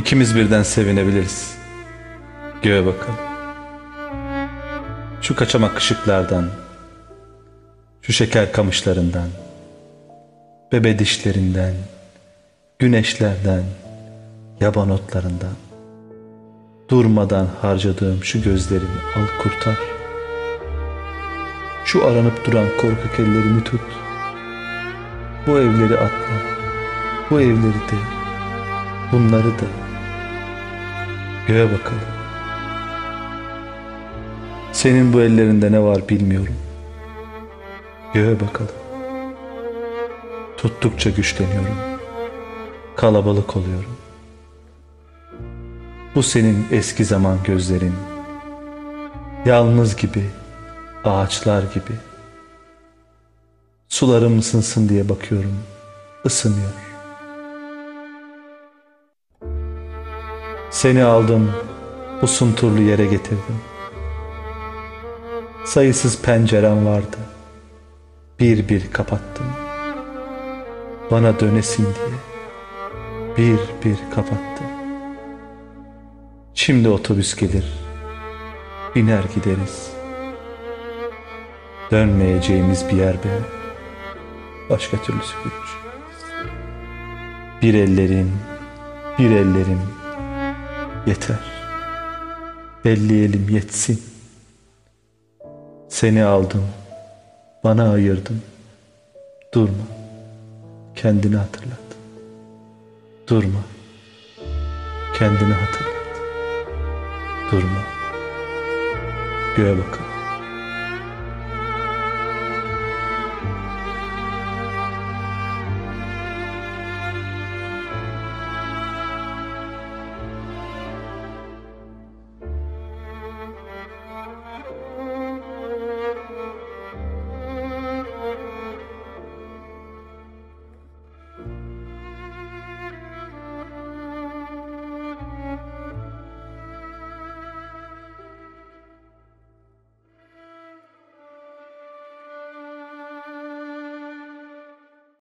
İkimiz birden sevinebiliriz. Göğe bakalım. Şu kaçamak ışıklardan, şu şeker kamışlarından, bebe dişlerinden, güneşlerden, yaban otlarından, durmadan harcadığım şu gözlerimi al kurtar. Şu aranıp duran korkak ellerimi tut. Bu evleri atla, bu evleri de, bunları da. Göğe bakalım. Senin bu ellerinde ne var bilmiyorum. Göğe bakalım. Tuttukça güçleniyorum. Kalabalık oluyorum. Bu senin eski zaman gözlerin. Yalnız gibi, ağaçlar gibi. Sularım ısınsın diye bakıyorum. Isınıyor. Seni aldım, bu sunturlu yere getirdim. Sayısız pencerem vardı. Bir bir kapattım. Bana dönesin diye bir bir kapattım. Şimdi otobüs gelir. Biner gideriz. Dönmeyeceğimiz bir yer be. Başka türlüsü güç. Bir ellerin, bir ellerim yeter. Belleyelim yetsin. Seni aldım, bana ayırdım. Durma, kendini hatırlat. Durma, kendini hatırlat. Durma, göğe bakalım.